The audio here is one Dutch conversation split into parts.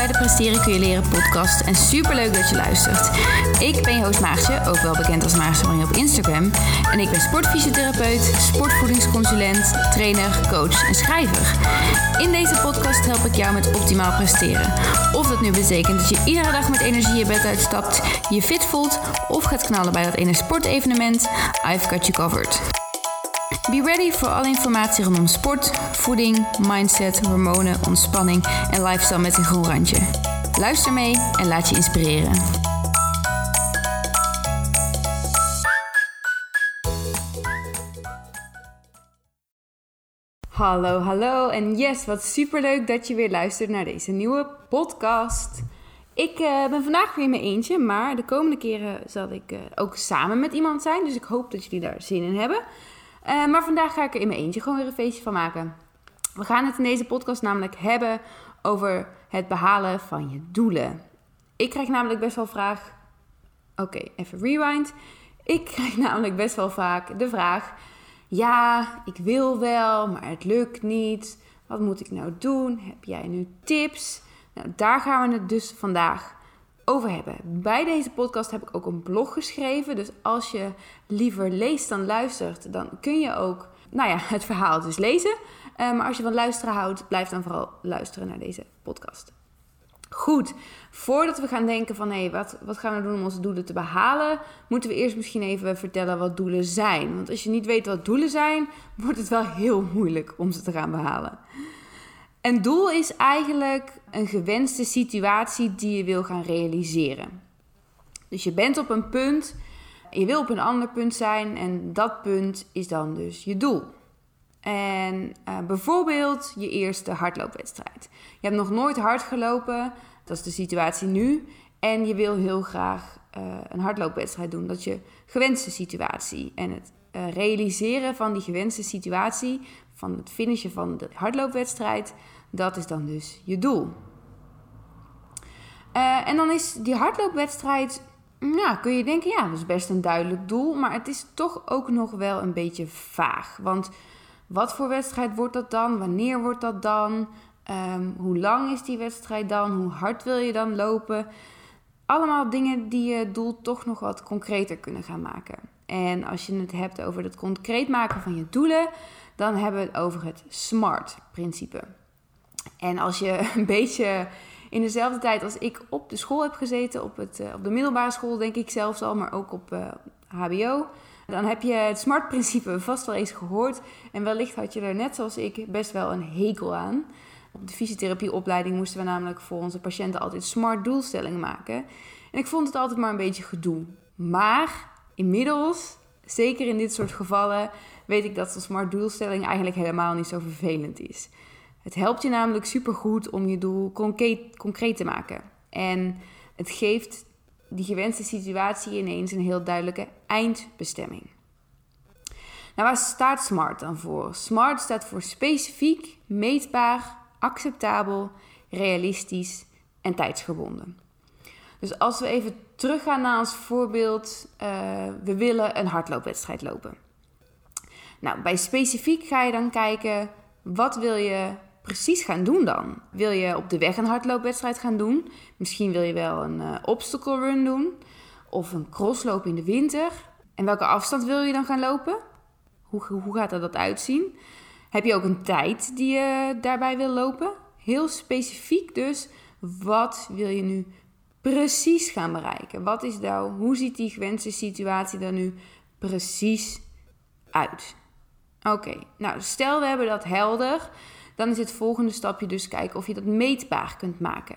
bij de Presteren kun je leren podcast en superleuk dat je luistert. Ik ben je host ook wel bekend als Maartje op Instagram. En ik ben sportfysiotherapeut, sportvoedingsconsulent, trainer, coach en schrijver. In deze podcast help ik jou met optimaal presteren. Of dat nu betekent dat je iedere dag met energie je bed uitstapt, je fit voelt of gaat knallen bij dat ene sportevenement, I've got you covered. Be ready voor alle informatie rondom sport, voeding, mindset, hormonen, ontspanning en lifestyle met een groen randje. Luister mee en laat je inspireren. Hallo, hallo en yes, wat superleuk dat je weer luistert naar deze nieuwe podcast. Ik uh, ben vandaag weer in mijn eentje, maar de komende keren zal ik uh, ook samen met iemand zijn. Dus ik hoop dat jullie daar zin in hebben. Uh, maar vandaag ga ik er in mijn eentje gewoon weer een feestje van maken. We gaan het in deze podcast namelijk hebben over het behalen van je doelen. Ik krijg namelijk best wel vraag. Oké, even rewind. Ik krijg namelijk best wel vaak de vraag: ja, ik wil wel, maar het lukt niet. Wat moet ik nou doen? Heb jij nu tips? Nou, daar gaan we het dus vandaag hebben. Bij deze podcast heb ik ook een blog geschreven. Dus als je liever leest dan luistert, dan kun je ook nou ja, het verhaal dus lezen. Uh, maar als je van luisteren houdt, blijf dan vooral luisteren naar deze podcast. Goed, voordat we gaan denken van hé, wat, wat gaan we doen om onze doelen te behalen, moeten we eerst misschien even vertellen wat doelen zijn. Want als je niet weet wat doelen zijn, wordt het wel heel moeilijk om ze te gaan behalen. Een doel is eigenlijk een gewenste situatie die je wil gaan realiseren. Dus je bent op een punt, je wil op een ander punt zijn en dat punt is dan dus je doel. En uh, bijvoorbeeld je eerste hardloopwedstrijd. Je hebt nog nooit hard gelopen, dat is de situatie nu. En je wil heel graag uh, een hardloopwedstrijd doen. Dat is je gewenste situatie. En het uh, realiseren van die gewenste situatie, van het finishen van de hardloopwedstrijd, dat is dan dus je doel. Uh, en dan is die hardloopwedstrijd, ja, kun je denken, ja, dat is best een duidelijk doel, maar het is toch ook nog wel een beetje vaag. Want wat voor wedstrijd wordt dat dan? Wanneer wordt dat dan? Um, hoe lang is die wedstrijd dan? Hoe hard wil je dan lopen? Allemaal dingen die je doel toch nog wat concreter kunnen gaan maken. En als je het hebt over het concreet maken van je doelen, dan hebben we het over het SMART-principe. En als je een beetje in dezelfde tijd als ik op de school heb gezeten, op, het, uh, op de middelbare school denk ik zelfs al, maar ook op HBO, dan heb je het SMART-principe vast wel eens gehoord. En wellicht had je er net zoals ik best wel een hekel aan. Op de fysiotherapieopleiding moesten we namelijk voor onze patiënten altijd SMART doelstellingen maken. En ik vond het altijd maar een beetje gedoe. Maar inmiddels, zeker in dit soort gevallen, weet ik dat zo'n SMART doelstelling eigenlijk helemaal niet zo vervelend is. Het helpt je namelijk supergoed om je doel concreet, te maken. En het geeft die gewenste situatie ineens een heel duidelijke eindbestemming. Nou, waar staat SMART dan voor? SMART staat voor specifiek, meetbaar, acceptabel, realistisch en tijdsgebonden. Dus als we even teruggaan naar ons voorbeeld, uh, we willen een hardloopwedstrijd lopen. Nou, bij specifiek ga je dan kijken, wat wil je precies gaan doen dan? Wil je op de weg een hardloopwedstrijd gaan doen? Misschien wil je wel een uh, obstacle run doen of een crossloop in de winter. En welke afstand wil je dan gaan lopen? Hoe, hoe gaat er dat uitzien? Heb je ook een tijd die je daarbij wil lopen? Heel specifiek dus, wat wil je nu precies gaan bereiken? Wat is nou, hoe ziet die gewenste situatie er nu precies uit? Oké, nou stel we hebben dat helder dan is het volgende stapje dus kijken of je dat meetbaar kunt maken.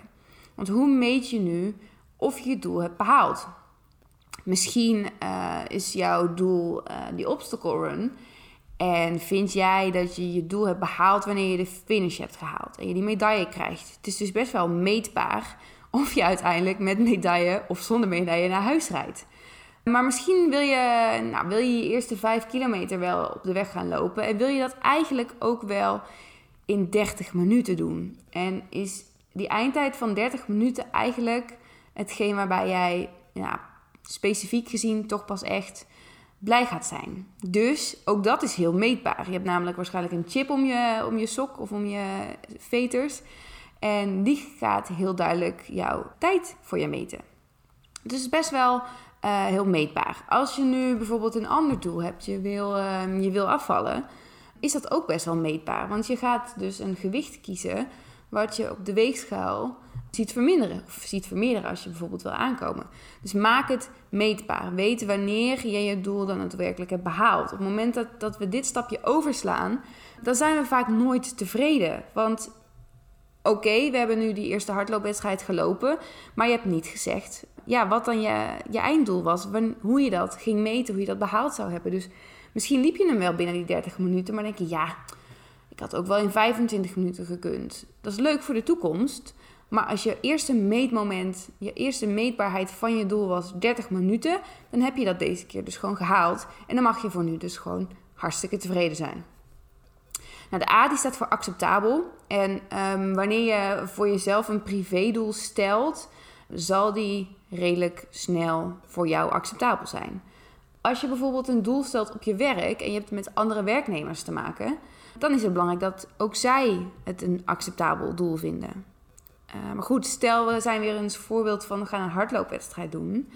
Want hoe meet je nu of je je doel hebt behaald? Misschien uh, is jouw doel uh, die obstacle run. En vind jij dat je je doel hebt behaald wanneer je de finish hebt gehaald en je die medaille krijgt? Het is dus best wel meetbaar of je uiteindelijk met medaille of zonder medaille naar huis rijdt. Maar misschien wil je, nou, wil je je eerste vijf kilometer wel op de weg gaan lopen en wil je dat eigenlijk ook wel in 30 minuten doen. En is die eindtijd van 30 minuten eigenlijk hetgeen waarbij jij ja, specifiek gezien toch pas echt blij gaat zijn. Dus ook dat is heel meetbaar. Je hebt namelijk waarschijnlijk een chip om je, om je sok of om je veters. En die gaat heel duidelijk jouw tijd voor je meten. Dus best wel uh, heel meetbaar. Als je nu bijvoorbeeld een ander doel hebt, je wil, uh, je wil afvallen, is dat ook best wel meetbaar. Want je gaat dus een gewicht kiezen wat je op de weegschaal ziet verminderen. Of ziet vermeerderen als je bijvoorbeeld wil aankomen. Dus maak het meetbaar. Weet wanneer je je doel dan ook werkelijk hebt behaald. Op het moment dat, dat we dit stapje overslaan, dan zijn we vaak nooit tevreden. Want oké, we hebben nu die eerste hardloopwedstrijd gelopen, maar je hebt niet gezegd ja, wat dan je, je einddoel was. hoe je dat ging meten, hoe je dat behaald zou hebben. Dus misschien liep je hem wel binnen die 30 minuten, maar denk je, ja, ik had ook wel in 25 minuten gekund. Dat is leuk voor de toekomst. Maar als je eerste meetmoment, je eerste meetbaarheid van je doel was 30 minuten, dan heb je dat deze keer dus gewoon gehaald. En dan mag je voor nu dus gewoon hartstikke tevreden zijn. Nou, de A die staat voor acceptabel. En um, wanneer je voor jezelf een privédoel stelt, zal die redelijk snel voor jou acceptabel zijn. Als je bijvoorbeeld een doel stelt op je werk en je hebt met andere werknemers te maken, dan is het belangrijk dat ook zij het een acceptabel doel vinden. Uh, maar goed, stel we zijn weer een voorbeeld van we gaan een hardloopwedstrijd doen.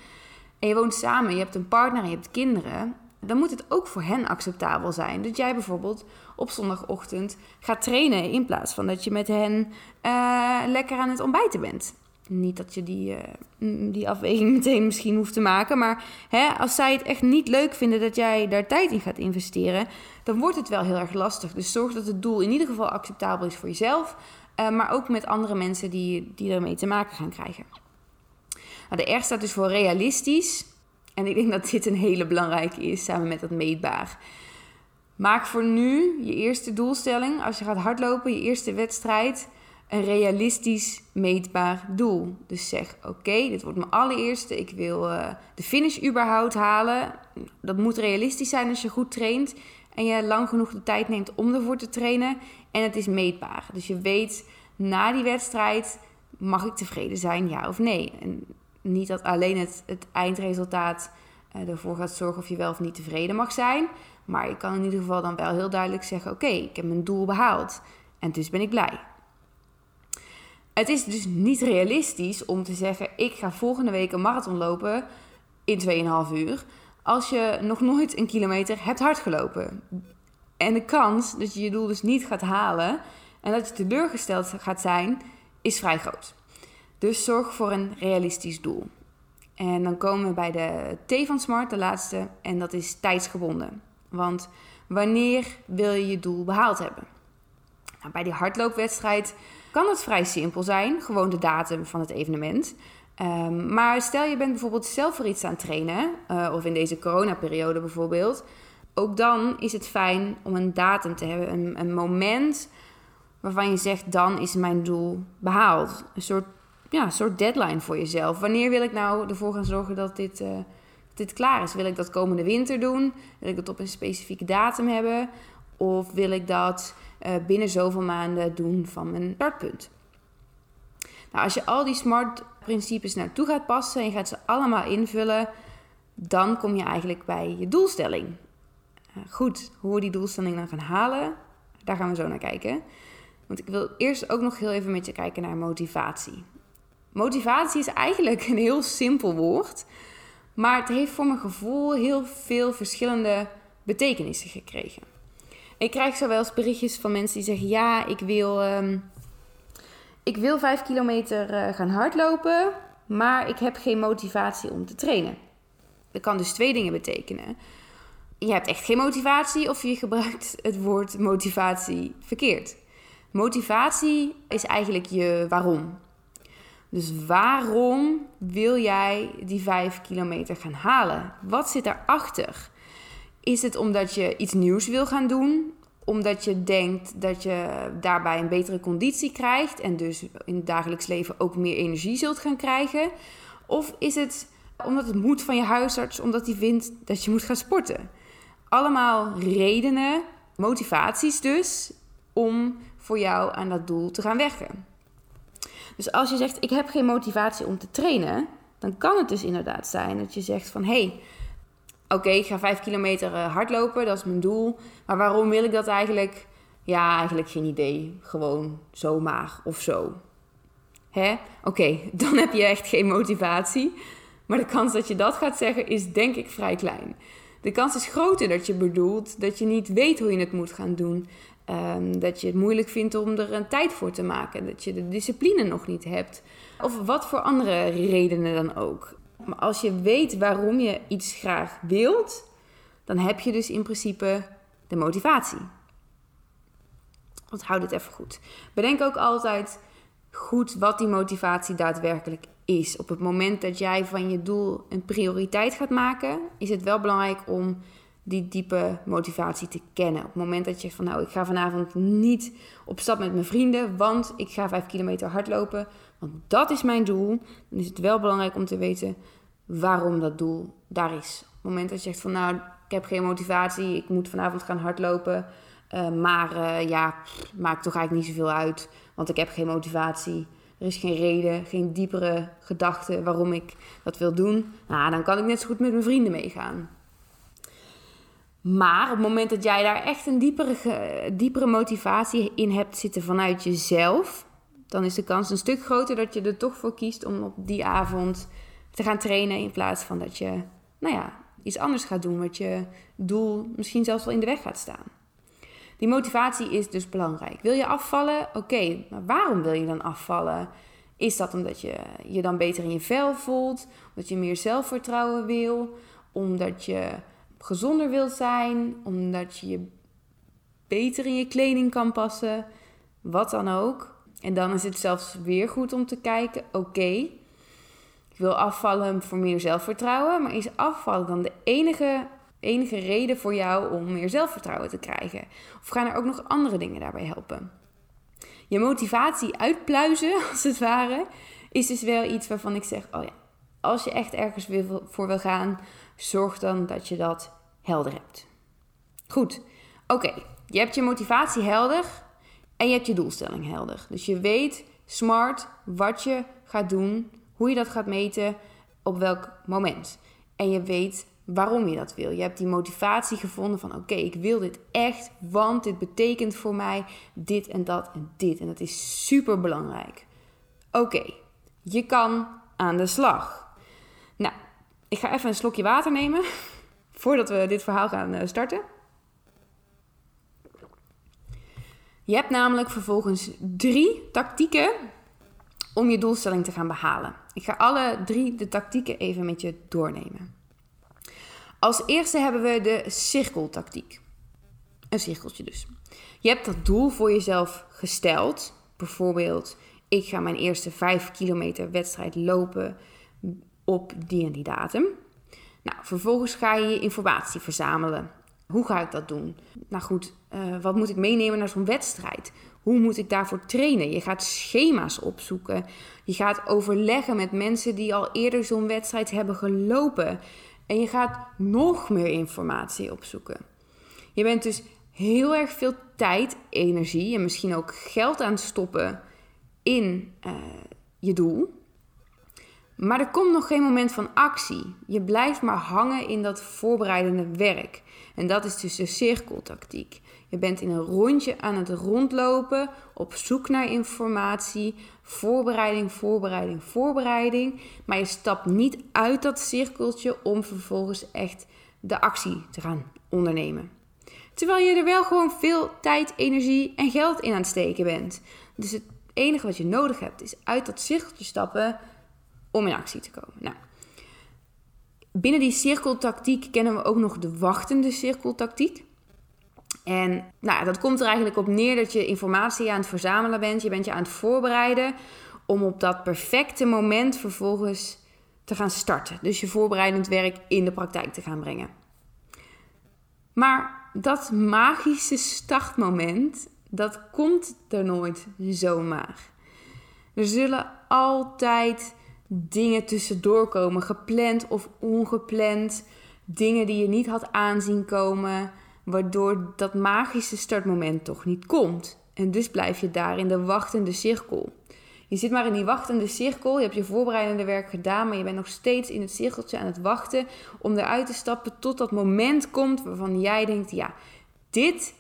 En je woont samen, je hebt een partner en je hebt kinderen. Dan moet het ook voor hen acceptabel zijn. Dat jij bijvoorbeeld op zondagochtend gaat trainen in plaats van dat je met hen uh, lekker aan het ontbijten bent. Niet dat je die, uh, die afweging meteen misschien hoeft te maken. Maar hè, als zij het echt niet leuk vinden dat jij daar tijd in gaat investeren, dan wordt het wel heel erg lastig. Dus zorg dat het doel in ieder geval acceptabel is voor jezelf. Uh, maar ook met andere mensen die, die ermee te maken gaan krijgen. Nou, de R staat dus voor realistisch. En ik denk dat dit een hele belangrijke is, samen met dat meetbaar. Maak voor nu je eerste doelstelling, als je gaat hardlopen, je eerste wedstrijd, een realistisch meetbaar doel. Dus zeg: Oké, dit wordt mijn allereerste. Ik wil uh, de finish überhaupt halen. Dat moet realistisch zijn als je goed traint en je lang genoeg de tijd neemt om ervoor te trainen. En het is meetbaar. Dus je weet na die wedstrijd: mag ik tevreden zijn, ja of nee? En niet dat alleen het, het eindresultaat uh, ervoor gaat zorgen of je wel of niet tevreden mag zijn. Maar je kan in ieder geval dan wel heel duidelijk zeggen: Oké, ik heb mijn doel behaald. En dus ben ik blij. Het is dus niet realistisch om te zeggen: ik ga volgende week een marathon lopen in 2,5 uur. Als je nog nooit een kilometer hebt hardgelopen. En de kans dat je je doel dus niet gaat halen en dat je teleurgesteld gaat zijn, is vrij groot. Dus zorg voor een realistisch doel. En dan komen we bij de T van Smart, de laatste, en dat is tijdsgebonden. Want wanneer wil je je doel behaald hebben? Nou, bij die hardloopwedstrijd kan het vrij simpel zijn, gewoon de datum van het evenement. Um, maar stel je bent bijvoorbeeld zelf voor iets aan het trainen, uh, of in deze coronaperiode bijvoorbeeld. Ook dan is het fijn om een datum te hebben, een, een moment waarvan je zegt, dan is mijn doel behaald. Een soort, ja, soort deadline voor jezelf. Wanneer wil ik nou ervoor gaan zorgen dat dit, uh, dit klaar is? Wil ik dat komende winter doen? Wil ik dat op een specifieke datum hebben? Of wil ik dat binnen zoveel maanden doen van mijn startpunt? Nou, als je al die smart principes naartoe gaat passen en je gaat ze allemaal invullen, dan kom je eigenlijk bij je doelstelling. Uh, goed, hoe we die doelstelling dan gaan halen, daar gaan we zo naar kijken. Want ik wil eerst ook nog heel even met je kijken naar motivatie. Motivatie is eigenlijk een heel simpel woord, maar het heeft voor mijn gevoel heel veel verschillende betekenissen gekregen. Ik krijg zo wel eens berichtjes van mensen die zeggen: Ja, ik wil, um, ik wil vijf kilometer uh, gaan hardlopen, maar ik heb geen motivatie om te trainen. Dat kan dus twee dingen betekenen. Je hebt echt geen motivatie of je gebruikt het woord motivatie verkeerd. Motivatie is eigenlijk je waarom. Dus waarom wil jij die vijf kilometer gaan halen? Wat zit daarachter? Is het omdat je iets nieuws wil gaan doen? Omdat je denkt dat je daarbij een betere conditie krijgt en dus in het dagelijks leven ook meer energie zult gaan krijgen? Of is het omdat het moet van je huisarts, omdat hij vindt dat je moet gaan sporten? Allemaal redenen, motivaties dus, om voor jou aan dat doel te gaan werken. Dus als je zegt: Ik heb geen motivatie om te trainen, dan kan het dus inderdaad zijn dat je zegt: van hé. Hey, Oké, ik ga vijf kilometer uh, hardlopen, dat is mijn doel. Maar waarom wil ik dat eigenlijk? Ja, eigenlijk geen idee. Gewoon zomaar of zo. hè, oké, dan heb je echt geen motivatie. Maar de kans dat je dat gaat zeggen is denk ik vrij klein. De kans is groter dat je bedoelt dat je niet weet hoe je het moet gaan doen. Ehm, dat je het moeilijk vindt om er een tijd voor te maken. Dat je de discipline nog niet hebt. Of wat voor andere redenen dan ook. Maar als je weet waarom je iets graag wilt, dan heb je dus in principe de motivatie. Onthoud het even goed. Bedenk ook altijd goed wat die motivatie daadwerkelijk is. Op het moment dat jij van je doel een prioriteit gaat maken, is het wel belangrijk om die diepe motivatie te kennen. Op het moment dat je van nou, ik ga vanavond niet op stap met mijn vrienden, want ik ga vijf kilometer hardlopen, want dat is mijn doel, dan is het wel belangrijk om te weten waarom dat doel daar is. Op het moment dat je zegt van nou, ik heb geen motivatie, ik moet vanavond gaan hardlopen, uh, maar uh, ja, maakt toch eigenlijk niet zoveel uit, want ik heb geen motivatie. Er is geen reden, geen diepere gedachte waarom ik dat wil doen. Nou, dan kan ik net zo goed met mijn vrienden meegaan. Maar op het moment dat jij daar echt een diepere, diepere motivatie in hebt zitten vanuit jezelf, dan is de kans een stuk groter dat je er toch voor kiest om op die avond te gaan trainen in plaats van dat je, nou ja, iets anders gaat doen wat je doel misschien zelfs wel in de weg gaat staan. Die motivatie is dus belangrijk. Wil je afvallen? Oké, maar waarom wil je dan afvallen? Is dat omdat je je dan beter in je vel voelt? Omdat je meer zelfvertrouwen wil? Omdat je gezonder wilt zijn? Omdat je je beter in je kleding kan passen? Wat dan ook. En dan is het zelfs weer goed om te kijken: oké, ik wil afvallen voor meer zelfvertrouwen. Maar is afvallen dan de enige enige reden voor jou om meer zelfvertrouwen te krijgen? Of gaan er ook nog andere dingen daarbij helpen? Je motivatie uitpluizen, als het ware, is dus wel iets waarvan ik zeg: oh ja, als je echt ergens voor wil gaan, zorg dan dat je dat helder hebt. Goed, oké, je hebt je motivatie helder en je hebt je doelstelling helder. Dus je weet smart wat je gaat doen, hoe je dat gaat meten, op welk moment. En je weet waarom je dat wil. Je hebt die motivatie gevonden van oké, ik wil dit echt, want dit betekent voor mij dit en dat en dit. En dat is super belangrijk. Oké, je kan aan de slag. Nou, ik ga even een slokje water nemen voordat we dit verhaal gaan eh, starten. Je hebt namelijk vervolgens drie tactieken om je doelstelling te gaan behalen. Ik ga alle drie de tactieken even met je doornemen. Als eerste hebben we de cirkeltactiek. Een cirkeltje dus. Je hebt dat doel voor jezelf gesteld. Bijvoorbeeld, ik ga mijn eerste 5 kilometer wedstrijd lopen op die en die datum. Nou, vervolgens ga je je informatie verzamelen. Hoe ga ik dat doen? Nou goed, uh, wat moet ik meenemen naar zo'n wedstrijd? Hoe moet ik daarvoor trainen? Je gaat schema's opzoeken. Je gaat overleggen met mensen die al eerder zo'n wedstrijd hebben gelopen. En je gaat nog meer informatie opzoeken. Je bent dus heel erg veel tijd, energie en misschien ook geld aan het stoppen in uh, je doel. Maar er komt nog geen moment van actie. Je blijft maar hangen in dat voorbereidende werk. En dat is dus de cirkeltactiek. Je bent in een rondje aan het rondlopen, op zoek naar informatie, voorbereiding, voorbereiding, voorbereiding. Maar je stapt niet uit dat cirkeltje om vervolgens echt de actie te gaan ondernemen. Terwijl je er wel gewoon veel tijd, energie en geld in aan het steken bent. Dus het enige wat je nodig hebt is uit dat cirkeltje stappen om in actie te komen. Nou, binnen die cirkeltactiek kennen we ook nog de wachtende cirkeltactiek. En nou, dat komt er eigenlijk op neer dat je informatie aan het verzamelen bent. Je bent je aan het voorbereiden om op dat perfecte moment vervolgens te gaan starten. Dus je voorbereidend werk in de praktijk te gaan brengen. Maar dat magische startmoment, dat komt er nooit zomaar. Er zullen altijd dingen tussendoor komen, gepland of ongepland. Dingen die je niet had aanzien komen, waardoor dat magische startmoment toch niet komt. En dus blijf je daar in de wachtende cirkel. Je zit maar in die wachtende cirkel. Je hebt je voorbereidende werk gedaan, maar je bent nog steeds in het cirkeltje aan het wachten om eruit te stappen tot dat moment komt waarvan jij denkt: ja, dit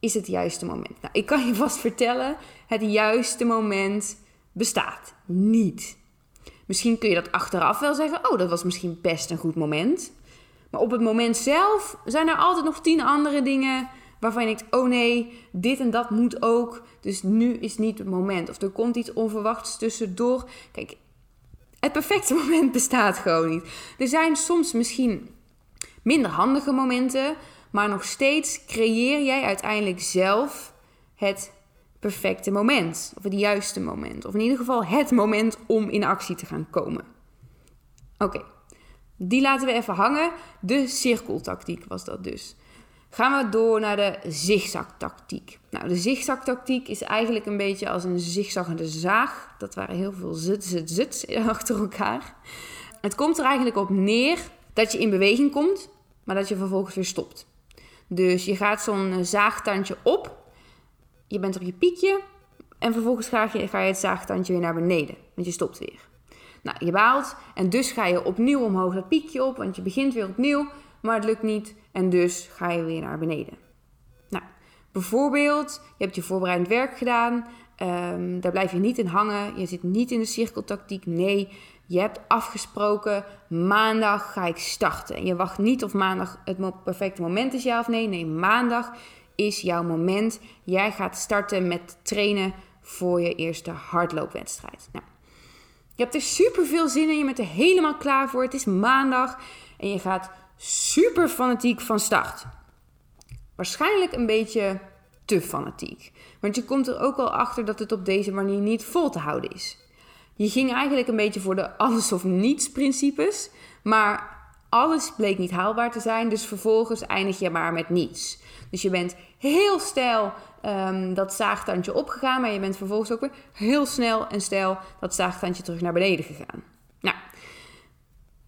is het juiste moment. Nou, ik kan je vast vertellen: het juiste moment bestaat niet. Misschien kun je dat achteraf wel zeggen, oh, dat was misschien best een goed moment. Maar op het moment zelf zijn er altijd nog tien andere dingen waarvan je denkt: oh nee, dit en dat moet ook. Dus nu is niet het moment. Of er komt iets onverwachts tussendoor. Kijk, het perfecte moment bestaat gewoon niet. Er zijn soms misschien minder handige momenten, maar nog steeds creëer jij uiteindelijk zelf het perfecte moment. Of het juiste moment. Of in ieder geval het moment om in actie te gaan komen. Oké, die laten we even hangen. De cirkeltactiek was dat dus. Gaan we door naar de zigzagtactiek. Nou, de zigzagtactiek is eigenlijk een beetje als een zigzaggende zaag. Dat waren heel veel zit, zit, zit achter elkaar. Het komt er eigenlijk op neer dat je in beweging komt, maar dat je vervolgens weer stopt. Dus je gaat zo'n zaagtandje op, je bent op je piekje en vervolgens ga je, het zaagtandje weer naar beneden, want je stopt weer. Nou, je baalt en dus ga je opnieuw omhoog dat piekje op, want je begint weer opnieuw, maar het lukt niet en dus ga je weer naar beneden. Nou, bijvoorbeeld, je hebt je voorbereidend werk gedaan, um, daar blijf je niet in hangen, je zit niet in de cirkeltactiek, nee, je hebt afgesproken, maandag ga ik starten. En je wacht niet of maandag het perfecte moment is, ja of nee. Nee, maandag is jouw moment. Jij gaat starten met trainen voor je eerste hardloopwedstrijd. Nou, je hebt er super veel zin in. Je bent er helemaal klaar voor. Het is maandag en je gaat super fanatiek van start. Waarschijnlijk een beetje te fanatiek. Want je komt er ook al achter dat het op deze manier niet vol te houden is. Je ging eigenlijk een beetje voor de alles of niets principes. Maar alles bleek niet haalbaar te zijn. Dus vervolgens eindig je maar met niets. Dus je bent heel stijl um, dat zaagtandje opgegaan. Maar je bent vervolgens ook weer heel snel en stijl dat zaagtandje terug naar beneden gegaan. Nou,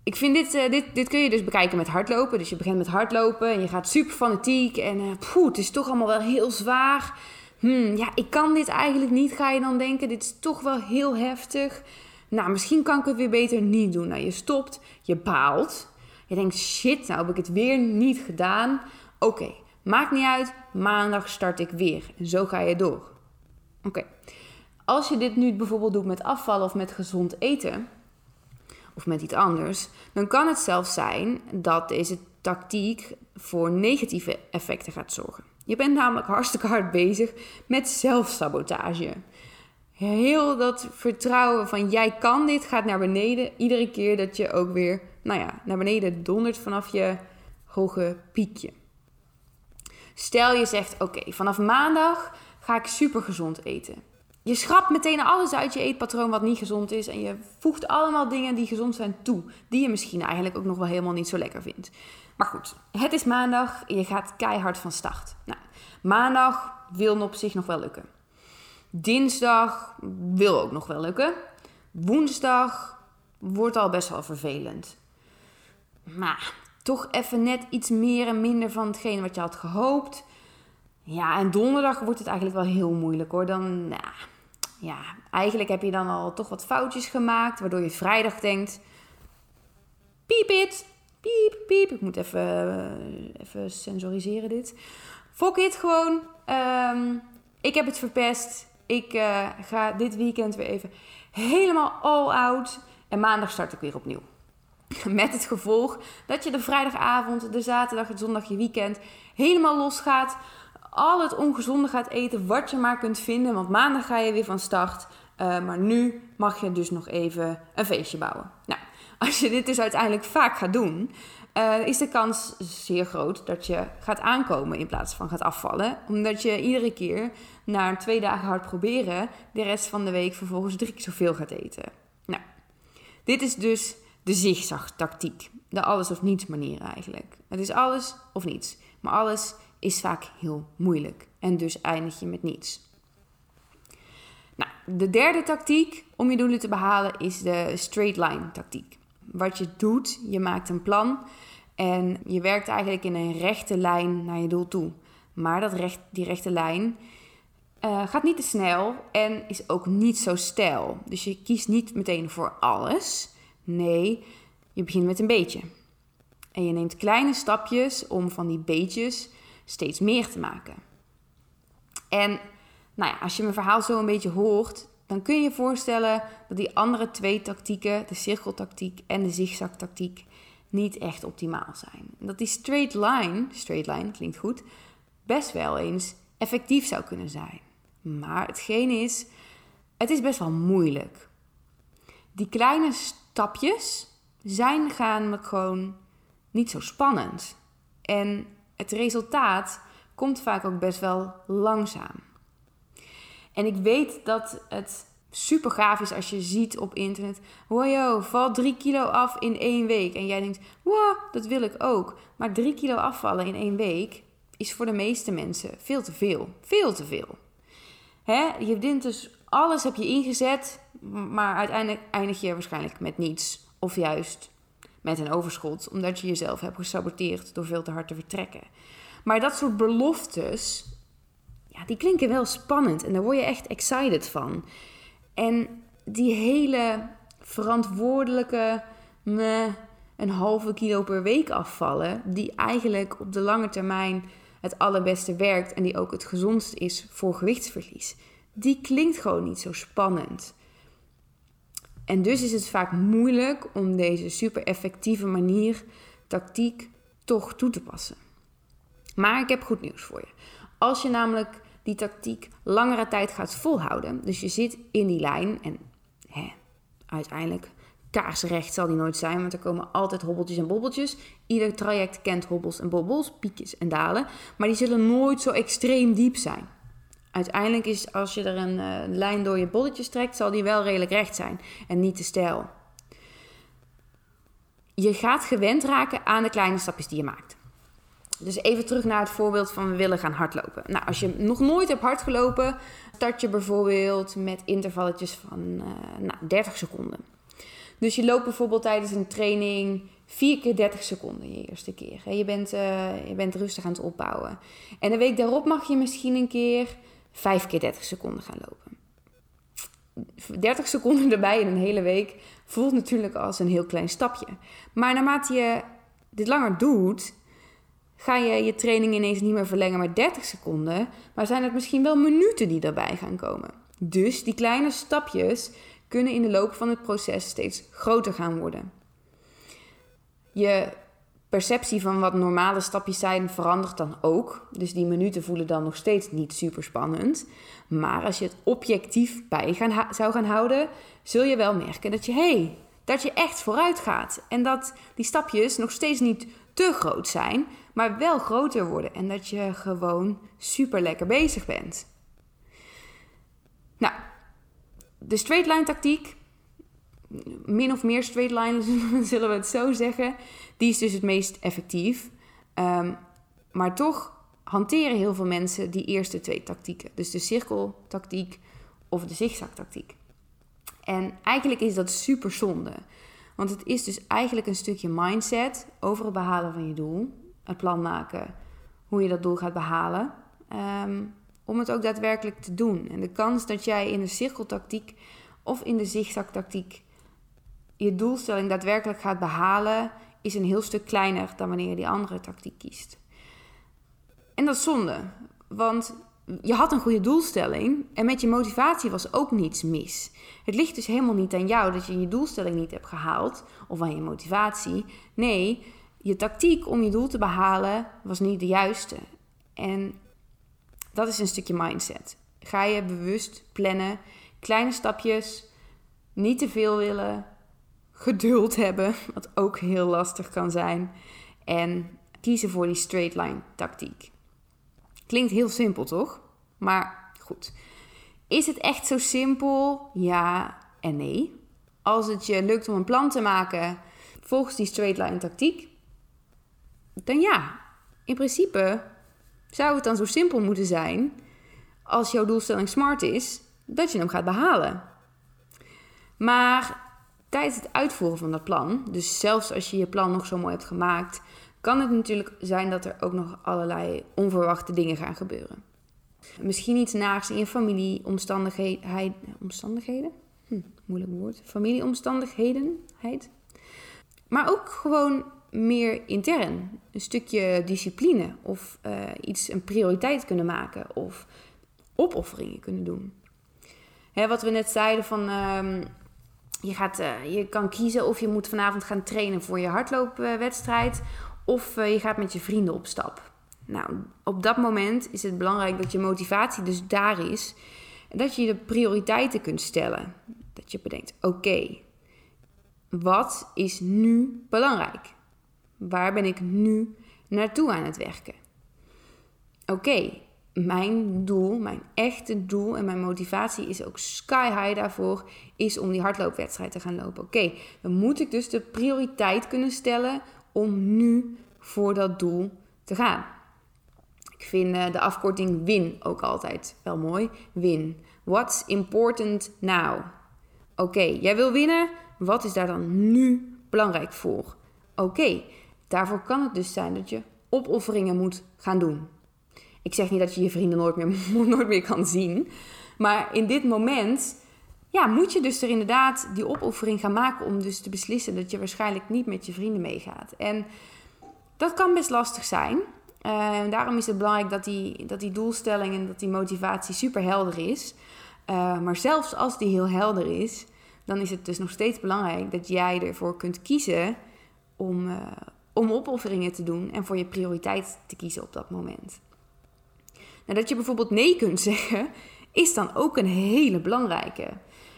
ik vind dit, uh, dit, dit kun je dus bekijken met hardlopen. Dus je begint met hardlopen en je gaat super fanatiek. En uh, het is toch allemaal wel heel zwaar. Hmm, ja, ik kan dit eigenlijk niet, ga je dan denken. Dit is toch wel heel heftig. Nou, misschien kan ik het weer beter niet doen. Nou, je stopt, je baalt. Je denkt, shit, nou heb ik het weer niet gedaan. Oké, maakt niet uit. Maandag start ik weer. En zo ga je door. Oké. Als je dit nu bijvoorbeeld doet met afvallen of met gezond eten, of met iets anders, dan kan het zelfs zijn dat deze tactiek voor negatieve effecten gaat zorgen. Je bent namelijk hartstikke hard bezig met zelfsabotage. Heel dat vertrouwen van jij kan dit gaat naar beneden. Iedere keer dat je ook weer, nou ja, naar beneden dondert vanaf je hoge piekje. Stel je zegt: Oké, vanaf maandag ga ik super gezond eten. Je schrapt meteen alles uit je eetpatroon wat niet gezond is. En je voegt allemaal dingen die gezond zijn toe. Die je misschien eigenlijk ook nog wel helemaal niet zo lekker vindt. Maar goed, het is maandag je gaat keihard van start. Nou, maandag wil op zich nog wel lukken. Dinsdag wil ook nog wel lukken. Woensdag wordt al best wel vervelend. Maar toch even net iets meer en minder van hetgeen wat je had gehoopt. Ja, en donderdag wordt het eigenlijk wel heel moeilijk hoor. Dan, nou, ja, eigenlijk heb je dan al toch wat foutjes gemaakt, waardoor je vrijdag denkt: piep it, piep, piep. Ik moet even, eh, even sensoriseren dit. Fok it gewoon. Ehm, ik heb het verpest. Ik uh, ga dit weekend weer even helemaal all out. En maandag start ik weer opnieuw. Met het gevolg dat je de vrijdagavond, de zaterdag, de zondag, je weekend helemaal los gaat. Al het ongezonde gaat eten wat je maar kunt vinden. Want maandag ga je weer van start. Uh, maar nu mag je dus nog even een feestje bouwen. Nou, als je dit dus uiteindelijk vaak gaat doen, uh, is de kans zeer groot dat je gaat aankomen in plaats van gaat afvallen. Omdat je iedere keer na twee dagen hard proberen, de rest van de week vervolgens drie keer zoveel gaat eten. Nou, dit is dus de zigzag-tactiek. De alles of niets manier eigenlijk. Het is alles of niets. Maar alles is vaak heel moeilijk. En dus eindig je met niets. Nou, de derde tactiek om je doelen te behalen is de straight line tactiek. Wat je doet, je maakt een plan en je werkt eigenlijk in een rechte lijn naar je doel toe. Maar dat recht, die rechte lijn uh, gaat niet te snel en is ook niet zo stijl. Dus je kiest niet meteen voor alles. Nee, je begint met een beetje. En je neemt kleine stapjes om van die beetjes steeds meer te maken. En nou ja, als je mijn verhaal zo een beetje hoort, dan kun je je voorstellen dat die andere twee tactieken, de cirkeltactiek en de zigzagtactiek, niet echt optimaal zijn. Dat die straight line, straight line klinkt goed, best wel eens effectief zou kunnen zijn. Maar hetgeen is, het is best wel moeilijk. Die kleine stapjes zijn gaan gewoon niet zo spannend. En het resultaat komt vaak ook best wel langzaam. En ik weet dat het super gaaf is als je ziet op internet: wow, val 3 kilo af in één week. En jij denkt: wow, dat wil ik ook. Maar 3 kilo afvallen in één week is voor de meeste mensen veel te veel. Veel te veel. Hè? Je dient dus alles heb je ingezet, maar uiteindelijk eindig je waarschijnlijk met niets. Of juist met een overschot, omdat je jezelf hebt gesaboteerd door veel te hard te vertrekken. Maar dat soort beloftes, ja, die klinken wel spannend en daar word je echt excited van. En die hele verantwoordelijke, een halve kilo per week afvallen, die eigenlijk op de lange termijn het allerbeste werkt en die ook het gezondst is voor gewichtsverlies, die klinkt gewoon niet zo spannend. En dus is het vaak moeilijk om deze super effectieve manier, tactiek, toch toe te passen. Maar ik heb goed nieuws voor je. Als je namelijk die tactiek langere tijd gaat volhouden, dus je zit in die lijn en hè, uiteindelijk kaarsrecht zal die nooit zijn, want er komen altijd hobbeltjes en bobbeltjes. Ieder traject kent hobbels en bobbels, piekjes en dalen, maar die zullen nooit zo extreem diep zijn. Uiteindelijk is als je er een uh, lijn door je bolletjes trekt, zal die wel redelijk recht zijn en niet te stijl. Je gaat gewend raken aan de kleine stapjes die je maakt. Dus even terug naar het voorbeeld van we willen gaan hardlopen. Nou, als je nog nooit hebt hardgelopen, start je bijvoorbeeld met intervalletjes van uh, nou, 30 seconden. Dus je loopt bijvoorbeeld tijdens een training 4 keer 30 seconden je eerste keer. Je bent, uh, je bent rustig aan het opbouwen. En de week daarop mag je misschien een keer 5 keer 30 seconden gaan lopen. 30 seconden erbij in een hele week voelt natuurlijk als een heel klein stapje. Maar naarmate je dit langer doet, ga je je training ineens niet meer verlengen met 30 seconden, maar zijn het misschien wel minuten die daarbij gaan komen. Dus die kleine stapjes kunnen in de loop van het proces steeds groter gaan worden. Je perceptie van wat normale stapjes zijn verandert dan ook. Dus die minuten voelen dan nog steeds niet super spannend. Maar als je het objectief bij gaan zou gaan houden, zul je wel merken dat je, hey, dat je echt vooruit gaat. En dat die stapjes nog steeds niet te groot zijn, maar wel groter worden. En dat je gewoon super lekker bezig bent. Nou, de straight line tactiek, min of meer straight line zullen we het zo zeggen, die is dus het meest effectief. Um, maar toch hanteren heel veel mensen die eerste twee tactieken. Dus de cirkeltactiek of de zigzagtactiek. En eigenlijk is dat super zonde. Want het is dus eigenlijk een stukje mindset over het behalen van je doel. Het plan maken hoe je dat doel gaat behalen. Um, om het ook daadwerkelijk te doen. En de kans dat jij in de cirkeltactiek of in de zigzagtactiek je doelstelling daadwerkelijk gaat behalen, is een heel stuk kleiner dan wanneer je die andere tactiek kiest. En dat is zonde, want je had een goede doelstelling en met je motivatie was ook niets mis. Het ligt dus helemaal niet aan jou dat je je doelstelling niet hebt gehaald of aan je motivatie. Nee, je tactiek om je doel te behalen was niet de juiste. En dat is een stukje mindset. Ga je bewust plannen, kleine stapjes, niet te veel willen, geduld hebben, wat ook heel lastig kan zijn, en kiezen voor die straight line tactiek. Klinkt heel simpel, toch? Maar goed. Is het echt zo simpel? Ja en nee. Als het je lukt om een plan te maken volgens die straight line tactiek, dan ja. In principe zou het dan zo simpel moeten zijn, als jouw doelstelling smart is, dat je hem gaat behalen. Maar tijdens het uitvoeren van dat plan, dus zelfs als je je plan nog zo mooi hebt gemaakt, kan het natuurlijk zijn dat er ook nog allerlei onverwachte dingen gaan gebeuren. Misschien iets naars in je familie, omstandigheden. omstandigheden? Hm, moeilijk woord. Familieomstandigheden. Maar ook gewoon meer intern. Een stukje discipline of uh, iets een prioriteit kunnen maken of opofferingen kunnen doen. Hè, wat we net zeiden van... ehm, je, gaat, eh, je kan kiezen of je moet vanavond gaan trainen voor je hardloopwedstrijd... of eh, je gaat met je vrienden op stap. Nou, op dat moment is het belangrijk dat je motivatie dus daar is... dat je de prioriteiten kunt stellen. Dat je bedenkt, oké, wat is nu belangrijk? Waar ben ik nu naartoe aan het werken? Oké, mijn doel, mijn echte doel en mijn motivatie is ook sky high daarvoor, is om die hardloopwedstrijd te gaan lopen. Oké, dan moet ik dus de prioriteit kunnen stellen om nu voor dat doel te gaan. Ik vind uh, de afkorting WIN ook altijd wel mooi. WIN. What's important now? Oké, jij wil winnen. Wat is daar dan nu belangrijk voor? Oké, daarvoor kan het dus zijn dat je opofferingen moet gaan doen. Ik zeg niet dat je je vrienden nooit meer, nooit meer kan zien. Maar in dit moment ja, moet je dus er inderdaad die opoffering gaan maken om dus te beslissen dat je waarschijnlijk niet met je vrienden meegaat. En dat kan best lastig zijn. Uh, daarom is het belangrijk dat die, dat die doelstelling en dat die motivatie super helder is. Uh, maar zelfs als die heel helder is, dan is het dus nog steeds belangrijk dat jij ervoor kunt kiezen om, uh, om opofferingen te doen en voor je prioriteit te kiezen op dat moment. Nou, dat je bijvoorbeeld nee kunt zeggen, is dan ook een hele belangrijke.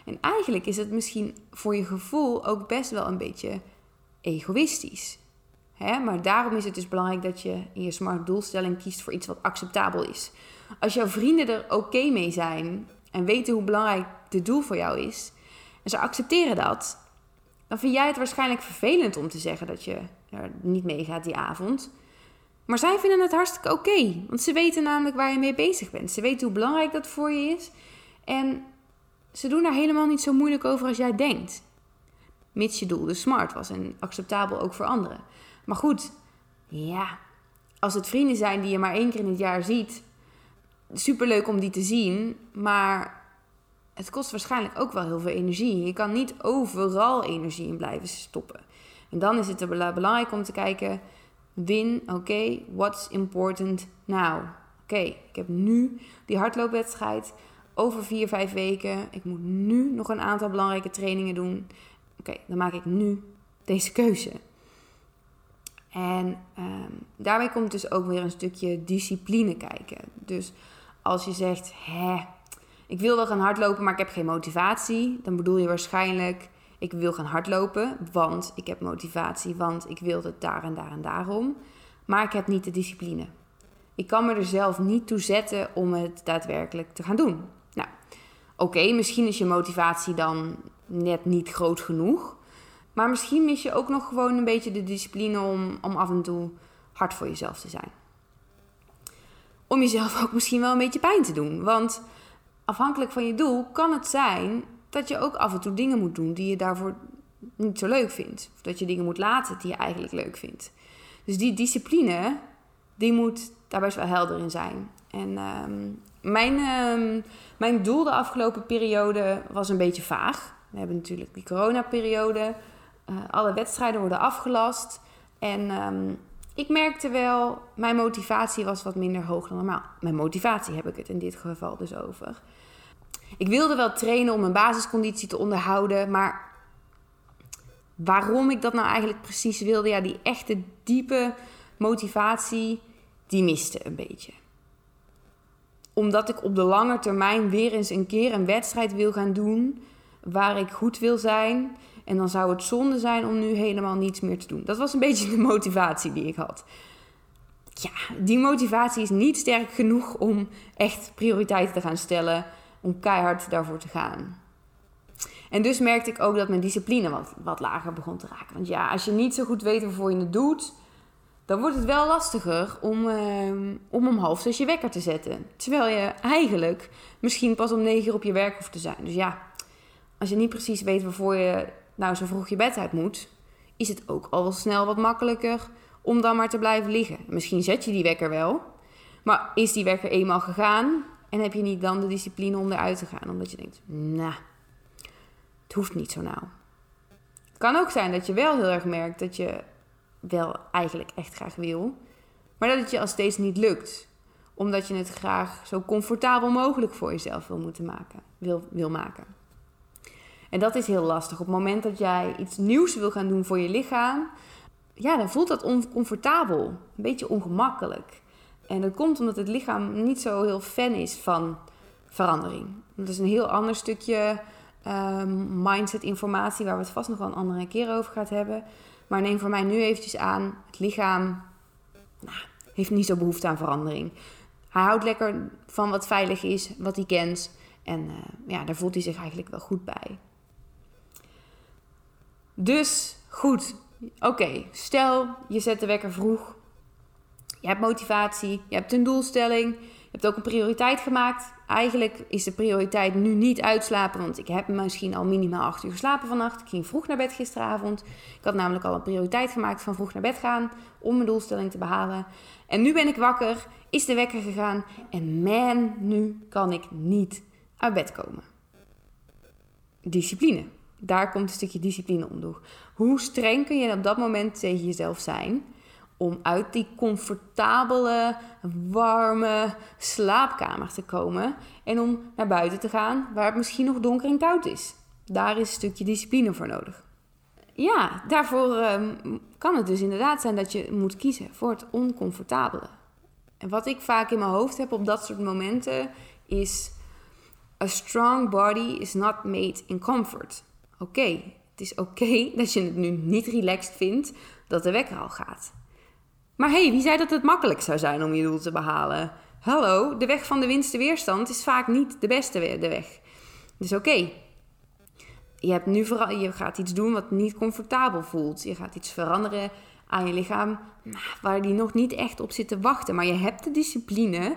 En eigenlijk is het misschien voor je gevoel ook best wel een beetje egoïstisch. Maar daarom is het dus belangrijk dat je in je smart doelstelling kiest voor iets wat acceptabel is. Als jouw vrienden er oké mee zijn en weten hoe belangrijk dit doel voor jou is, en ze accepteren dat, dan vind jij het waarschijnlijk vervelend om te zeggen dat je er niet meegaat die avond. Maar zij vinden het hartstikke oké, want ze weten namelijk waar je mee bezig bent. Ze weten hoe belangrijk dat voor je is. En ze doen daar helemaal niet zo moeilijk over als jij denkt. Mits je doel dus smart was en acceptabel ook voor anderen. Maar goed, ja, als het vrienden zijn die je maar één keer in het jaar ziet, superleuk om die te zien, maar het kost waarschijnlijk ook wel heel veel energie. Je kan niet overal energie in blijven stoppen. En dan is het belangrijk om te kijken Win, oké, what's important now? Oké, ik heb nu die hardloopwedstrijd over vier, vijf weken. Ik moet nu nog een aantal belangrijke trainingen doen. Oké, dan maak ik nu deze keuze. En um, daarbij komt dus ook weer een stukje discipline kijken. Dus als je zegt, hè, ik wil wel gaan hardlopen, maar ik heb geen motivatie, dan bedoel je waarschijnlijk ik wil gaan hardlopen, want ik heb motivatie, want ik wil het daar en daar en daarom. Maar ik heb niet de discipline. Ik kan me er zelf niet toe zetten om het daadwerkelijk te gaan doen. Nou, oké, misschien is je motivatie dan net niet groot genoeg. Maar misschien mis je ook nog gewoon een beetje de discipline om, om af en toe hard voor jezelf te zijn. Om jezelf ook misschien wel een beetje pijn te doen. Want afhankelijk van je doel kan het zijn dat je ook af en toe dingen moet doen die je daarvoor niet zo leuk vindt. Of dat je dingen moet laten die je eigenlijk leuk vindt. Dus die discipline, die moet daar best wel helder in zijn. En ehm, mijn, um, mijn doel de afgelopen periode was een beetje vaag. We hebben natuurlijk die coronaperiode. Uh, alle wedstrijden worden afgelast. En um, ik merkte wel, mijn motivatie was wat minder hoog dan normaal. Mijn motivatie heb ik het in dit geval dus over. Ik wilde wel trainen om mijn basisconditie te onderhouden, maar waarom ik dat nou eigenlijk precies wilde, ja, die echte diepe motivatie, die miste een beetje. Omdat ik op de lange termijn weer eens een keer een wedstrijd wil gaan doen waar ik goed wil zijn. En dan zou het zonde zijn om nu helemaal niets meer te doen. Dat was een beetje de motivatie die ik had. Ja, die motivatie is niet sterk genoeg om echt prioriteiten te gaan stellen om keihard daarvoor te gaan. En dus merkte ik ook dat mijn discipline wat, wat lager begon te raken. Want ja, als je niet zo goed weet waarvoor je het doet, dan wordt het wel lastiger om, uh, om om half zes je wekker te zetten. Terwijl je eigenlijk misschien pas om negen uur op je werk hoeft te zijn. Dus ja, als je niet precies weet waarvoor je nou zo vroeg je bed uit moet, is het ook al snel wat makkelijker om dan maar te blijven liggen. Misschien zet je die wekker wel, maar is die wekker eenmaal gegaan, en heb je niet dan de discipline om eruit te gaan, omdat je denkt, nou, het hoeft niet zo nauw. Het kan ook zijn dat je wel heel erg merkt dat je wel eigenlijk echt graag wil, maar dat het je al steeds niet lukt. omdat je het graag zo comfortabel mogelijk voor jezelf wil, moeten maken, wil, wil maken. En dat is heel lastig. Op het moment dat jij iets nieuws wil gaan doen voor je lichaam, ja, dan voelt dat oncomfortabel, een beetje ongemakkelijk. En dat komt omdat het lichaam niet zo heel fan is van verandering. Dat is een heel ander stukje um, mindset informatie waar we het vast nog wel een andere keer over gaan hebben. Maar neem voor mij nu eventjes aan, het lichaam nou, heeft niet zo behoefte aan verandering. Hij houdt lekker van wat veilig is, wat hij kent. En uh, ja, daar voelt hij zich eigenlijk wel goed bij. Dus goed, oké, stel je zet de wekker vroeg. Je hebt motivatie, je hebt een doelstelling, je hebt ook een prioriteit gemaakt. Eigenlijk is de prioriteit nu niet uitslapen, want ik heb misschien al minimaal 8 uur geslapen vannacht. Ik ging vroeg naar bed gisteravond. Ik had namelijk al een prioriteit gemaakt van vroeg naar bed gaan om mijn doelstelling te behalen. En nu ben ik wakker, is de wekker gegaan en man, nu kan ik niet uit bed komen. Discipline. Daar komt een stukje discipline om. Hoe streng kun je op dat moment tegen jezelf zijn om uit die comfortabele, warme slaapkamer te komen en om naar buiten te gaan waar het misschien nog donker en koud is? Daar is een stukje discipline voor nodig. Ja, daarvoor ehm, kan het dus inderdaad zijn dat je moet kiezen voor het oncomfortabele. En wat ik vaak in mijn hoofd heb op dat soort momenten is: A strong body is not made in comfort. Oké, het is oké dat je het nu niet relaxed vindt dat de wekker al gaat. Maar hey, wie zei dat het makkelijk zou zijn om je doel te behalen? Hallo, de weg van de winste weerstand is vaak niet de beste weg. Dus oké, je, hebt nu je gaat iets doen wat niet comfortabel voelt. Je gaat iets veranderen aan je lichaam waar die nog niet echt op zit te wachten. Maar je hebt de discipline.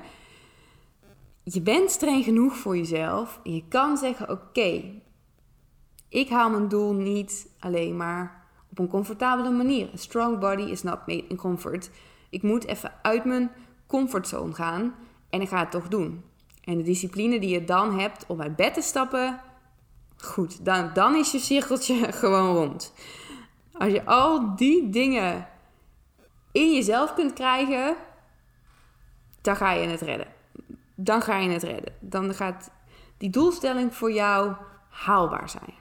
Je bent streng genoeg voor jezelf. En je kan zeggen: Oké, ik haal mijn doel niet alleen maar op een comfortabele manier. A strong body is not made in comfort. Ik moet even uit mijn comfortzone gaan en ik ga het toch doen. En de discipline die je dan hebt om uit bed te stappen, goed, dan, dan is je cirkeltje gewoon rond. Als je al die dingen in jezelf kunt krijgen, dan ga je het redden. Dan ga je het redden. Dan gaat die doelstelling voor jou haalbaar zijn.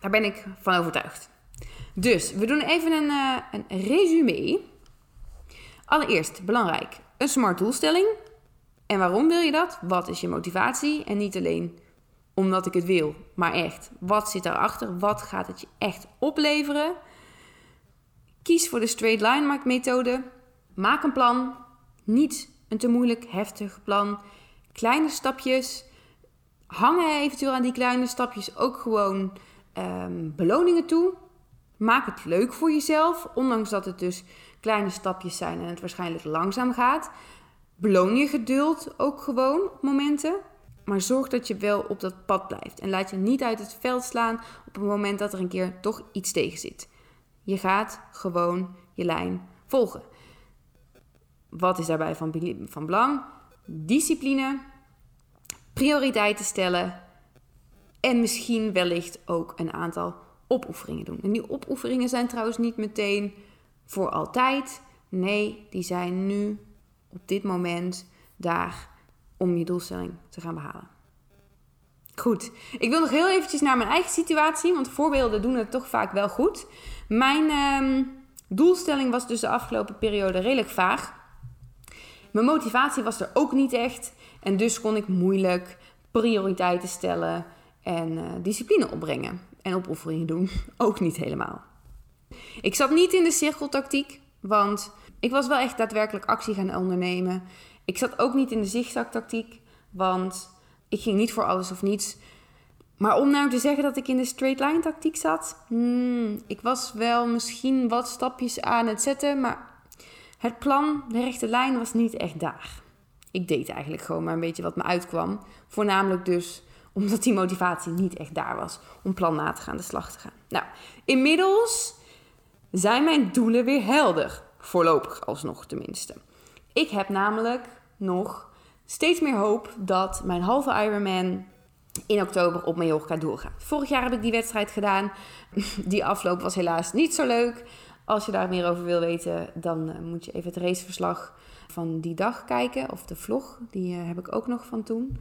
Daar ben ik van overtuigd. Dus we doen even een, uh, een resume. Allereerst, belangrijk, een smart doelstelling. En waarom wil je dat? Wat is je motivatie? En niet alleen omdat ik het wil, maar echt, wat zit daarachter? Wat gaat het je echt opleveren? Kies voor de straight line methode. Maak een plan. Niet een te moeilijk, heftig plan. Kleine stapjes. Hangen eventueel aan die kleine stapjes ook gewoon um, beloningen toe. Maak het leuk voor jezelf, ondanks dat het dus kleine stapjes zijn en het waarschijnlijk langzaam gaat. Beloon je geduld ook gewoon momenten. Maar zorg dat je wel op dat pad blijft. En laat je niet uit het veld slaan op het moment dat er een keer toch iets tegen zit. Je gaat gewoon je lijn volgen. Wat is daarbij van, van belang? Discipline, prioriteiten stellen en misschien wellicht ook een aantal opoefeningen doen. En die opoefeningen zijn trouwens niet meteen voor altijd. Nee, die zijn nu op dit moment daar om je doelstelling te gaan behalen. Goed, ik wil nog heel eventjes naar mijn eigen situatie, want voorbeelden doen het toch vaak wel goed. Mijn ehm, doelstelling was dus de afgelopen periode redelijk vaag. Mijn motivatie was er ook niet echt en dus kon ik moeilijk prioriteiten stellen en uh, discipline opbrengen en opoefeningen doen. Ook niet helemaal. Ik zat niet in de cirkeltactiek, want ik was wel echt daadwerkelijk actie gaan ondernemen. Ik zat ook niet in de zigzag-tactiek, want ik ging niet voor alles of niets. Maar om nou te zeggen dat ik in de straight line tactiek zat, hmm, ik was wel misschien wat stapjes aan het zetten, maar het plan, de rechte lijn, was niet echt daar. Ik deed eigenlijk gewoon maar een beetje wat me uitkwam. Voornamelijk dus omdat die motivatie niet echt daar was om plan na te gaan, de slag te gaan. Nou, inmiddels zijn mijn doelen weer helder. Voorlopig alsnog tenminste. Ik heb namelijk nog steeds meer hoop dat mijn halve Ironman in oktober op Mallorca doorgaat. Vorig jaar heb ik die wedstrijd gedaan. Die afloop was helaas niet zo leuk. Als je daar meer over wil weten, dan eh, moet je even het raceverslag van die dag kijken. Of de vlog, die eh, heb ik ook nog van toen.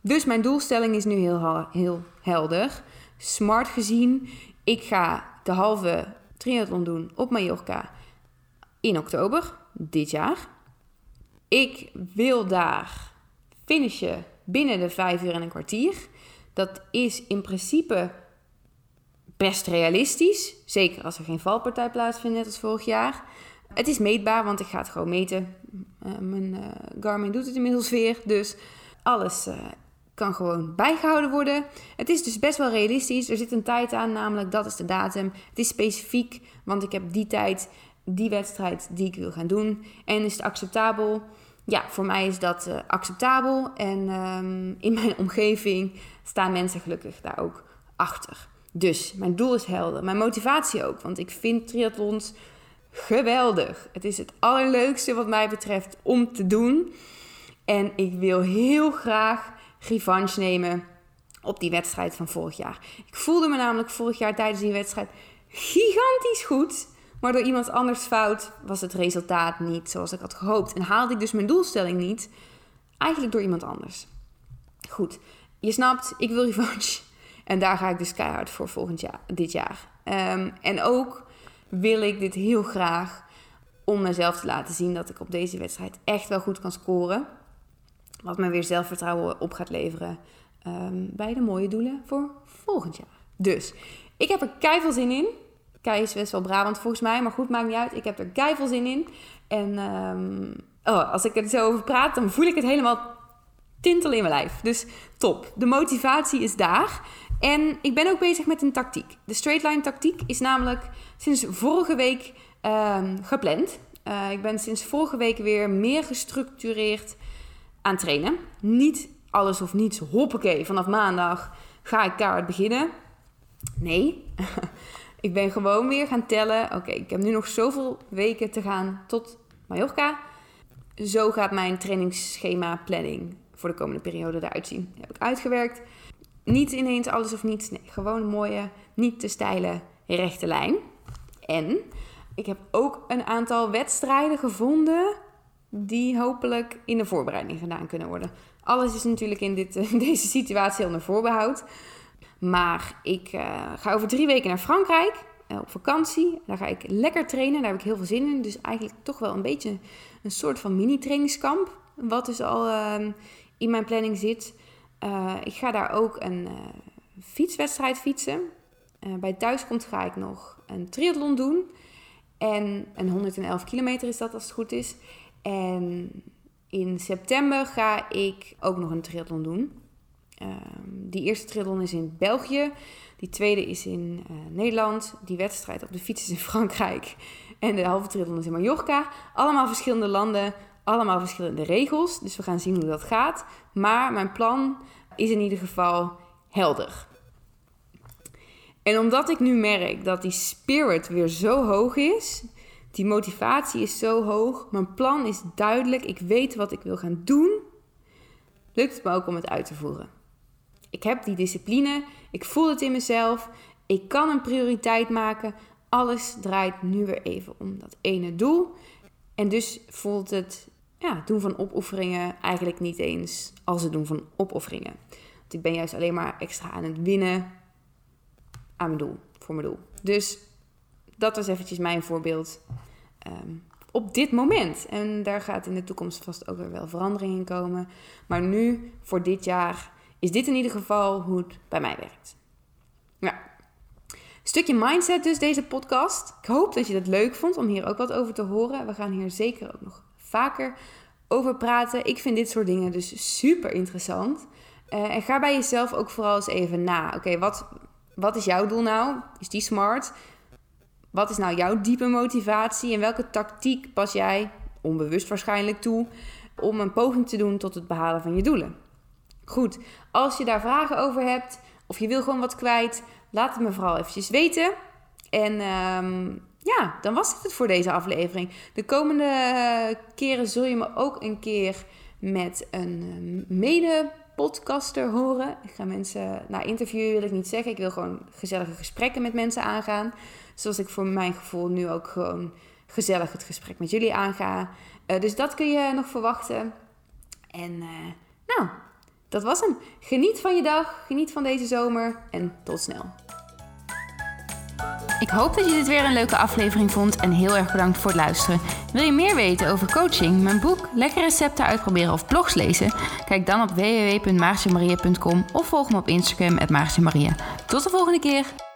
Dus mijn doelstelling is nu heel, heel helder. Smart gezien, ik ga de halve triathlon doen op Mallorca in oktober dit jaar. Ik wil daar finishen binnen de vijf uur en een kwartier. Dat is in principe best realistisch. Zeker als er geen valpartij plaatsvindt, net als vorig jaar. Het is meetbaar, want ik ga het gewoon meten. Uh, mijn uh, Garmin doet het inmiddels weer. Dus alles uh, kan gewoon bijgehouden worden. Het is dus best wel realistisch. Er zit een tijd aan, namelijk dat is de datum. Het is specifiek, want ik heb die tijd, die wedstrijd die ik wil gaan doen. En is het acceptabel? Ja, voor mij is dat uh, acceptabel. En um, in mijn omgeving staan mensen gelukkig daar ook achter. Dus mijn doel is helder. Mijn motivatie ook. Want ik vind triathlons geweldig. Het is het allerleukste wat mij betreft om te doen. En ik wil heel graag revanche nemen op die wedstrijd van vorig jaar. Ik voelde me namelijk vorig jaar tijdens die wedstrijd gigantisch goed. Maar door iemand anders fout was het resultaat niet zoals ik had gehoopt. En haalde ik dus mijn doelstelling niet. Eigenlijk door iemand anders. Goed, je snapt, ik wil revanche. En daar ga ik dus keihard voor volgend jaar, dit jaar. Um, en ook wil ik dit heel graag om mezelf te laten zien dat ik op deze wedstrijd echt wel goed kan scoren. Wat me weer zelfvertrouwen op gaat leveren um, bij de mooie doelen voor volgend jaar. Dus ik heb er keihard zin in. Kei is best wel Brabant volgens mij, maar goed, maakt niet uit. Ik heb er keihard zin in. En um, oh, als ik er zo over praat, dan voel ik het helemaal tintel in mijn lijf. Dus top. De motivatie is daar. En ik ben ook bezig met een tactiek. De straight line tactiek is namelijk sinds vorige week um, gepland. Uh, ik ben sinds vorige week weer meer gestructureerd aan trainen. Niet alles of niets, hoppakee, vanaf maandag ga ik kaart beginnen. Nee, ik ben gewoon weer gaan tellen. Oké, ik heb nu nog zoveel weken te gaan tot Mallorca. Zo gaat mijn trainingsschema planning voor de komende periode eruit zien. Heb ik uitgewerkt. Niet ineens alles of niets. Nee, gewoon een mooie, niet te steile, rechte lijn. En ik heb ook een aantal wedstrijden gevonden die hopelijk in de voorbereiding gedaan kunnen worden. Alles is natuurlijk in, dit, deze situatie onder voorbehoud. Maar ik uh, ga over drie weken naar Frankrijk uh, op vakantie. Daar ga ik lekker trainen. Daar heb ik heel veel zin in. Dus eigenlijk toch wel een beetje een soort van mini-trainingskamp. Wat dus al uh, in mijn planning zit. Uh, ik ga daar ook een fietswedstrijd fietsen. Bij thuiskomst ga ik nog een triathlon doen. En een 111 kilometer is dat als het goed is. En in september ga ik ook nog een triathlon doen. die eerste triathlon is in België. Die tweede is in Nederland. Die wedstrijd op de fiets is in Frankrijk. En de halve triathlon is in Mallorca. Allemaal verschillende landen, allemaal verschillende regels. Dus we gaan zien hoe dat gaat. Maar mijn plan is in ieder geval helder. En omdat ik nu merk dat die spirit weer zo hoog is, die motivatie is zo hoog, mijn plan is duidelijk, ik weet wat ik wil gaan doen, lukt het me ook om het uit te voeren. Ik heb die discipline, ik voel het in mezelf, ik kan een prioriteit maken. Alles draait nu weer even om dat ene doel. En dus voelt het ja, doen van opofferingen eigenlijk niet eens als het doen van opofferingen. Want ik ben juist alleen maar extra aan het winnen aan mijn doel, voor mijn doel. Dus dat was eventjes mijn voorbeeld um, op dit moment. En daar gaat in de toekomst vast ook weer wel verandering in komen. Maar nu, voor dit jaar, is dit in ieder geval hoe het bij mij werkt. Ja. Stukje mindset dus, deze podcast. Ik hoop dat je dat leuk vond om hier ook wat over te horen. We gaan hier zeker ook nog vaker over praten. Ik vind dit soort dingen dus super interessant. Uh, en ga bij jezelf ook vooral eens even na. Oké, wat, wat is jouw doel nou? Is die smart? Wat is nou jouw diepe motivatie? En welke tactiek pas jij, onbewust waarschijnlijk, toe om een poging te doen tot het behalen van je doelen? Goed, als je daar vragen over hebt of je wil gewoon wat kwijt, laat het me vooral eventjes weten. En um, ja, dan was dit het voor deze aflevering. De komende keren zul je me ook een keer met een eh, mede podcaster horen. Ik ga mensen, nou interviewen wil ik niet zeggen. Ik wil gewoon gezellige gesprekken met mensen aangaan. Zoals ik voor mijn gevoel nu ook gewoon gezellig het gesprek met jullie aanga. Uh, dus dat kun je nog verwachten. En uh, nou, dat was hem. Geniet van je dag, geniet van deze zomer en tot snel. Ik hoop dat je dit weer een leuke aflevering vond en heel erg bedankt voor het luisteren. Wil je meer weten over coaching, mijn boek, lekkere recepten uitproberen of blogs lezen? Kijk dan op www.maartjemaria.com of volg me op Instagram at Tot de volgende keer!